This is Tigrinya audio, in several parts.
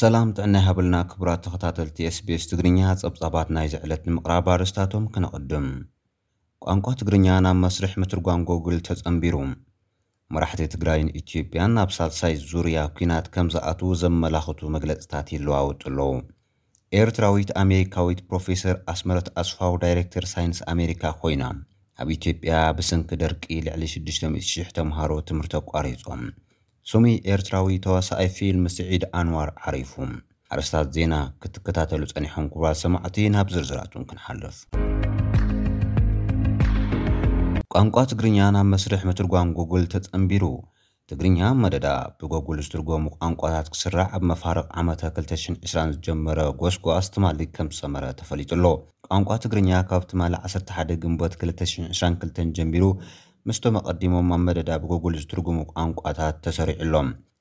ሰላም ጥዕና ይሃበልና ክቡራት ተኸታተልቲ SBS ትግርኛ ጸብጻባት ናይዚ ዕለት ንምቕራብ ኣርእስታቶም ክነቕድም። ቋንቋ ትግርኛ ናብ መስርሕ ምትርጓም ጎግል ተጸንቢሩ። መራሕቲ ትግራይን ኢትዮጵያን ናብ ሳልሳይ ዙርያ ኲናት ከም ዝኣትዉ ዘመላኽቱ መግለጽታት ይለዋወጡ ኣለዉ። ኤርትራዊት ኣሜሪካዊት ፕሮፌሰር ኣስመረት ኣስፋው ዳይሬክተር ሳይንስ ኣሜሪካ ኮይና፣ ኣብ ኢትዮጵያ ብሰንኪ ደርቂ ልዕሊ ሽዱሽተ ሚእቲ ሽሕ ተምሃሮ ትምህርቲ ኣቋሪጾም። ስሙይ ኤርትራዊ ተዋሳኣይ ፊልም ስዒድ ኣንዋር ዓሪፉ። ኣርእስታት ዜና ክትከታተሉ ጸኒሖም ክቡራት ሰማዕቲ ናብ ዝርዝራቱን ክንሓልፍ። ቋንቋ ትግርኛ ናብ መስርሕ ምትርጓም ጎግል ተጸንቢሩ። ትግርኛ ኣብ መደዳ ብጎግል ዝትርጎሙ ቋንቋታት ክስራዕ ኣብ መፋርቕ ዓመተ ክልተ ሽሕን ዕስራን ዝጀመረ ጎስጓስ ትማሊ ከም ዝሰመረ ተፈሊጡ ኣሎ። ቋንቋ ትግርኛ ካብ ትማሊ ዓሰርተ ሓደ ግንቦት ክልተ ሽሕን ዕስራን ክልተን ጀሚሩ ምስቶም ኣቐዲሞም ኣብ መደዳ ብጎግል ዝትርጉሙ ቋንቋታት ተሰሪዑ ኣሎ።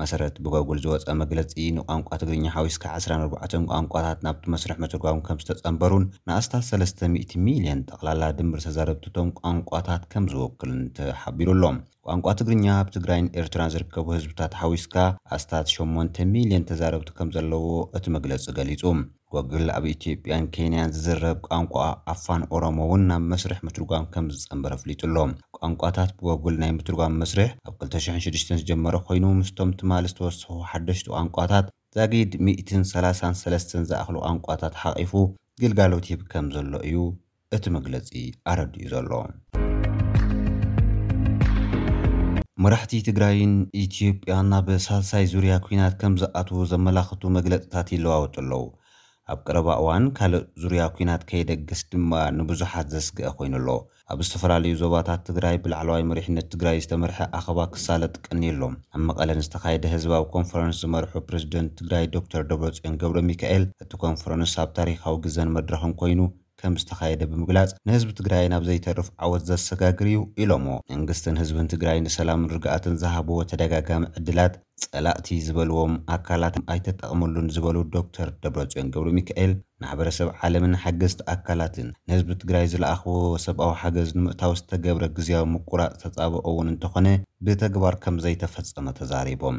መሰረት ብጎግል ዝወጸ መግለጺ፣ ንቋንቋ ትግርኛ ሓዊስካ ዕስራን ኣርባዕተን ቋንቋታት ናብቲ መስርሕ ምትርጓም ከም ዝተጸንበሩን ንኣስታት ሰለስተ ሚእቲ ሚልዮን ጠቕላላ ድምር ተዛረብቲ'ቶም ቋንቋታት ከም ዝውክልን ተሓቢሩ ኣሎ። ቋንቋ ትግርኛ ኣብ ትግራይን ኤርትራን ዝርከቡ ህዝብታት ሓዊስካ ኣስታት ሸሞንተ ሚልዮን ተዛረብቲ ከም ዘለዎ እቲ መግለጺ ገሊጹ። ጎግል ኣብ ኢትዮጵያን ኬንያን ዝዝረብ ቋንቋ ኣፋን ኦሮሞ እውን ናብ መስርሕ ምትርጓም ከም ዝጸንበረ ኣፍሊጡ ኣሎ። ቋንቋታት ብጎግል ናይ ምትርጓም መስርሕ ኣብ ክልተ ሽሕን ሽዱሽተን ዝጀመረ ኮይኑ ምስቶም ትማሊ ዝተወሰኹ ሓደሽቲ ቋንቋታት ዛጊድ ሚእትን ሰላሳን ሰለስተን ዝኣኽሉ ቋንቋታት ሓቚፉ ግልጋሎት ይህብ ከም ዘሎ እዩ እቲ መግለፂ ኣረዲኡ ዘሎ። መራሕቲ ትግራይን ኢትዮጵያን ናብ ሳልሳይ ዙርያ ኲናት ከምዝኣትዉ ዘመላኽቱ መግለፅታት ይለዋወጡ ኣለዉ። ኣብ ቀረባ እዋን ካልእ ዙርያ ኲናት ከይደግስ ድማ ንብዙሓት ዘስግኣ ኮይኑ ኣሎ። ኣብ ዝተፈላለዩ ዞባታት ትግራይ ብላዕለዋይ መሪሕነት ትግራይ ዝተመርሐ ኣኸባ ክሳለጥ ቀንዩ ኣሎ። ኣብ መቐለ ንዝተኻየደ ህዝባዊ ኮንፈረንስ ዝመርሑ ፕረዚደንት ትግራይ ዶክተር ደብረፅዮን ገብረሚካኤል እቲ ኮንፈረንስ ኣብ ታሪኻዊ ግዘን መድረኽን ኮይኑ ከምዝተኻየደ ብምግላፅ፣ ንህዝቢ ትግራይ ናብ ዘይተርፍ ዓወት ዘሰጋግር እዩ ኢሎምዎ። መንግስትን ህዝብን ትግራይ ንሰላምን ርግኣትን ዝሃቡዎ ተደጋጋሚ ዕድላት ፀላእቲ ዝበሉዎም ኣካላት ኣይተጠቕምሉን ዝበሉ ዶክተር ደብረፅዮን ገብረሚካኤል፣ ማሕበረሰብ ዓለምን ሓገዝቲ ኣካላትን ንህዝቢ ትግራይ ዝለኣኹዎ ሰብኣዊ ሓገዝ ንምእታው ዝተገብረ ግዝያዊ ምቁራፅ ተፃብኦ እውን እንተኾነ ብተግባር ከምዘይተፈፀመ ተዛሪቦም።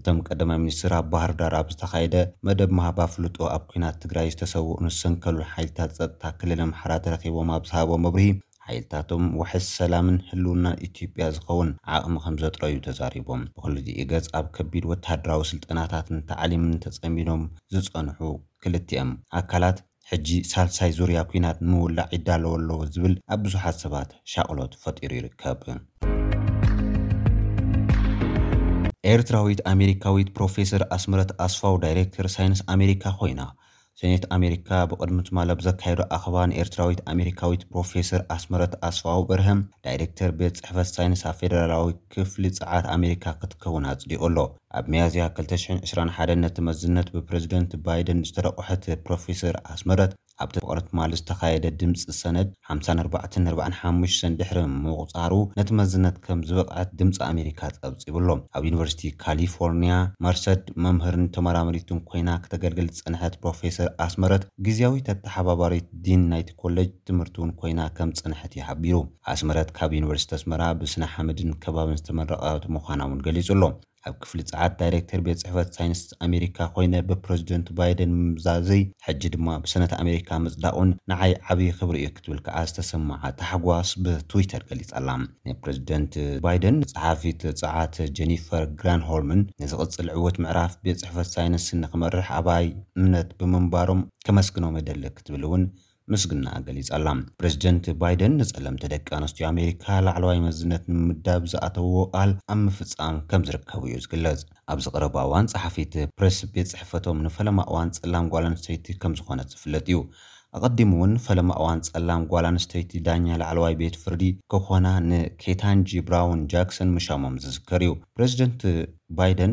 እቶም ቀዳማይ ሚኒስትር ኣብ ባህርዳር ኣብ ዝተኻየደ መደብ ምሃብ ኣፍልጦ ኣብ ኲናት ትግራይ ዝተሰውኡን ዝሰንከሉን ሓይልታት ፀጥታ ክልል ኣምሓራ ተረኺቦም ኣብ ዝሃብዎ መብርሂ ሓይልታቶም ዋሕስ ሰላምን ህልውናን ኢትዮጵያ ዝኸውን ዓቕሚ ከምዘጥረዩ ተዛሪቦም። ብኹልቲኡ ገፅ ኣብ ከቢድ ወታደራዊ ስልጠናታትን ታዕሊምን ተፀሚዶም ዝፀንሑ ክልቲኦም ኣካላት፣ ሕጂ ሳልሳይ ዙርያ ኲናት ንምውላዕ ይዳለዎ ኣለዎ ዝብል ኣብ ብዙሓት ሰባት ሻቕሎት ፈጢሩ ይርከብ። ኤርትራዊት ኣሜሪካዊት ፕሮፌሰር ኣስመረት ኣስፋው ዳይሬክተር ሳይንስ ኣሜሪካ ኮይና። ሰኔት ኣሜሪካ ብቕድሚ ትማል ኣብ ዘካየዶ ኣኸባ ንኤርትራዊት ኣሜሪካዊት ፕሮፌሰር ኣስመረት ኣስፋው በርሀ ዳይሬክተር ቤት ጽሕፈት ሳይንስ ኣብ ፌደራላዊ ክፍሊ ጸዓት ኣሜሪካ ክትከውን ኣጽዲቑ ኣሎ። ኣብ ሚያዝያ ክልተ ሽሕን ዕስራን ሓደን ነቲ መዝነት ብፕረዚደንት ባይደን ዝተረቝሐት ፕሮፌሰር ኣስመረት፣ ኣብቲ ፍቕሪ ትማሊ ዝተኻየደ ድምጺ ሰነድ ሓምሳን ኣርባዕተን ኣርባዓን ሓሙሽተን ድሕሪ ምቝጻሩ ነቲ መዝነት ከም ዝበቕዐት ድምጺ ኣሜሪካ ጸብጺቡ ኣሎ። ኣብ ዩኒቨርሲቲ ካሊፎርንያ መርሰድ መምህርን ተመራመሪትን ኰይና ክተገልግል ዝጸንሐት ፕሮፌሰር ኣስመረት፣ ግዝያዊት ኣተሓባባሪት ዲን ናይቲ ኮለጅ ትምህርቲ'ውን ኰይና ከም ዝጸንሐት'ዩ ሓቢሩ። ኣስመረት ካብ ዩኒቨርሲቲ ኣስመራ ብስነ ሓመድን ከባብን ዝተመረቐት ምዃና'ውን ገሊጹ'ሎ። ኣብ ክፍሊ ጸዓት ዳይረክተር ቤት ጽሕፈት ሳይንስ ኣሜሪካ ኮይነ ብፕረዚደንት ባይደን ምምዛዘይ ሕጂ ድማ ብሰነት ኣሜሪካ ምጽዳቑን ንዓይ ዓቢ ክብሪ'ዩ ክትብል ከኣ ዝተሰመዓ ታሕጓስ ብትዊተር ገሊጻ'ላ። ንፕረዚደንት ባይደን፣ ንጸሓፊት ጸዓት ጀኒፈር ግራንሆልምን ንዝቕጽል ዕዉት ምዕራፍ ቤት ጽሕፈት ሳይንስ ንኽመርሕ ኣባይ እምነት ብምንባሮም ከመስግኖም እደሊ ክትብል'ውን ምስግናኣ ገሊጻ'ላ። ፕረዚደንት ባይደን ንጸለምቲ ደቂ ኣንስትዮ ኣሜሪካ ላዕለዋይ መዝነት ንምምዳብ ዝኣተውዎ ቃል ኣብ ምፍጻም ከም ዝርከቡ'ዩ ዝግለጽ። ኣብዚ ቀረባ እዋን ጸሓፊት ፕረስ ቤት ጽሕፈቶም ንፈለማ እዋን ጸላም ጓል ኣንስተይቲ ከም ዝኾነት ዝፍለጥ'ዩ። ኣቐዲሙ'ውን ፈለማ እዋን ጸላም ጓል ኣንስተይቲ ዳኛ ላዕለዋይ ቤት ፍርዲ ክኾና ንኬታንጂ ብራውን ጃክሰን ምሻሞም ዝዝከር'ዩ። ፕረዚደንት ባይደን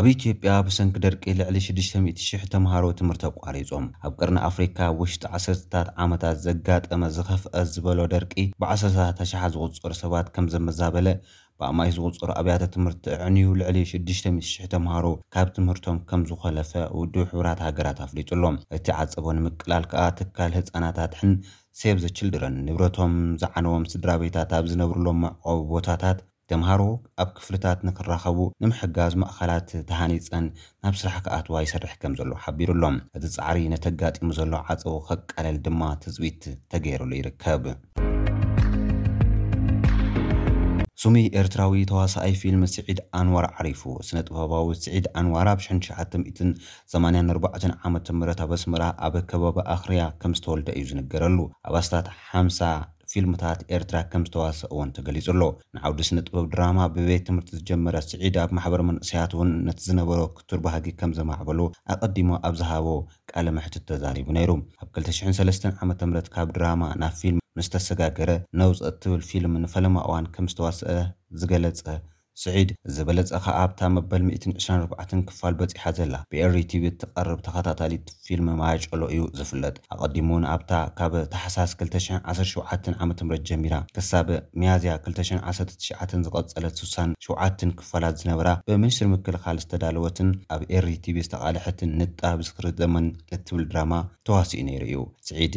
ኣብ ኢትዮጵያ ብሰንኪ ደርቂ ልዕሊ ሽዱሽተ ሚእቲ ሽሕ ተምሃሮ ትምህርቲ ኣቋሪጾም። ኣብ ቀርኒ ኣፍሪካ ኣብ ውሽጢ ዓሰርተታት ዓመታት ዘጋጠመ ዝኸፍኣ ዝበሎ ደርቂ ብዓሰርተታት ኣሽሓት ዝቑጸሩ ሰባት ከም ዘመዛበለ ብኣማኢት ዝቑጸሩ ኣብያተ ትምህርቲ ኣዕንዩ ልዕሊ ሽዱሽተ ሚእቲ ሽሕ ተምሃሮ ካብ ትምህርቶም ከም ዝኾለፈ ውድብ ሕቡራት ሃገራት ኣፍሊጡ ኣሎ። እቲ ዓጸቦ ንምቅላል ከኣ ትካል ህጻናት ኣድሕን ሴቭ ዘ ችልድረን ንብረቶም ዝዓነዎም ስድራቤታት ኣብ ዝነብሩሎም መዕቖቢ ቦታታት፣ ተምሃሮ ኣብ ክፍልታት ንክራኸቡ ንምሕጋዝ ማእኸላት ተሃኒፀን ናብ ስራሕ ክኣትዋ ይሰርሕ ከምዘሎ ሓቢሩ ኣሎ። እቲ ፃዕሪ ነቲ ኣጋጢሙ ዘሎ ዓፀቦ ከቃልል ድማ ትፅቢት ተገይሩሉ ይርከብ። ስሙይ ኤርትራዊ ተዋሳኣይ ፊልም ስዒድ ኣንዋር ዓሪፉ። ስነ ጥበባዊ ስዒድ ኣንዋር ኣብ ሽሕን ትሽዓተ ሚእትን ሰማንያን ኣርባዕተን ዓመተ ምህረት ኣብ ኣስመራ ኣብ ከባቢ ኣኽርያ ከም ዝተወልደ እዩ ዝንገረሉ። ኣብ ኣስታት ሓምሳ ፊልምታት ኤርትራ ከም ዝተዋስኣ እውን ተገሊጹ ኣሎ። ንዓውዲ ስነጥበብ ድራማ ብቤት ትምህርቲ ዝጀመረ ስዒድ ኣብ ማሕበር መንእሰያት እውን ነቲ ዝነበሮ ክቱር ባህጊ ከም ዘማዕበሎ ኣቐዲሙ ኣብ ዝሃቦ ቃለ መሕትት ተዛሪቡ ነይሩ። ኣብ ክልተ ሽሕን ሰለስተን ዓመተ ምህረት ካብ ድራማ ናብ ፊልም ምስ ተሰጋገረ ነውጸ እትብል ፊልም ንፈለማ እዋን ከም ዝተዋስኣ ዝገለጸ ስዒድ፣ ዝበለጸ ከኣ ኣብታ መበል ሚእትን ዕስራን ኣርባዕተን ክፋል በጺሓ ዘላ ብኤሪ-ቲቪ እትቐርብ ተኸታታሊት ፊልም ማያጨሎ እዩ ዝፍለጥ። ኣቐዲሙ'ውን ኣብታ ካብ ታሕሳስ ክልተ ሽሕን ዓሰርተ ሸውዓተን ዓመተ ምህረት ጀሚራ ክሳብ ሚያዝያ ክልተ ሽሕን ዓሰርተ ትሽዓተን ዝቐጸለት ስሳን ሸውዓትን ክፋላት ዝነበራ ብምኒስትሪ ምክልኻል ዝተዳለወትን ኣብ ኤሪ-ቲቪ ዝተቓልሐትን ንጣብ ዝኽሪ ዘመን እትብል ድራማ ተዋሲኡ ነይሩ እዩ። ስዒድ፣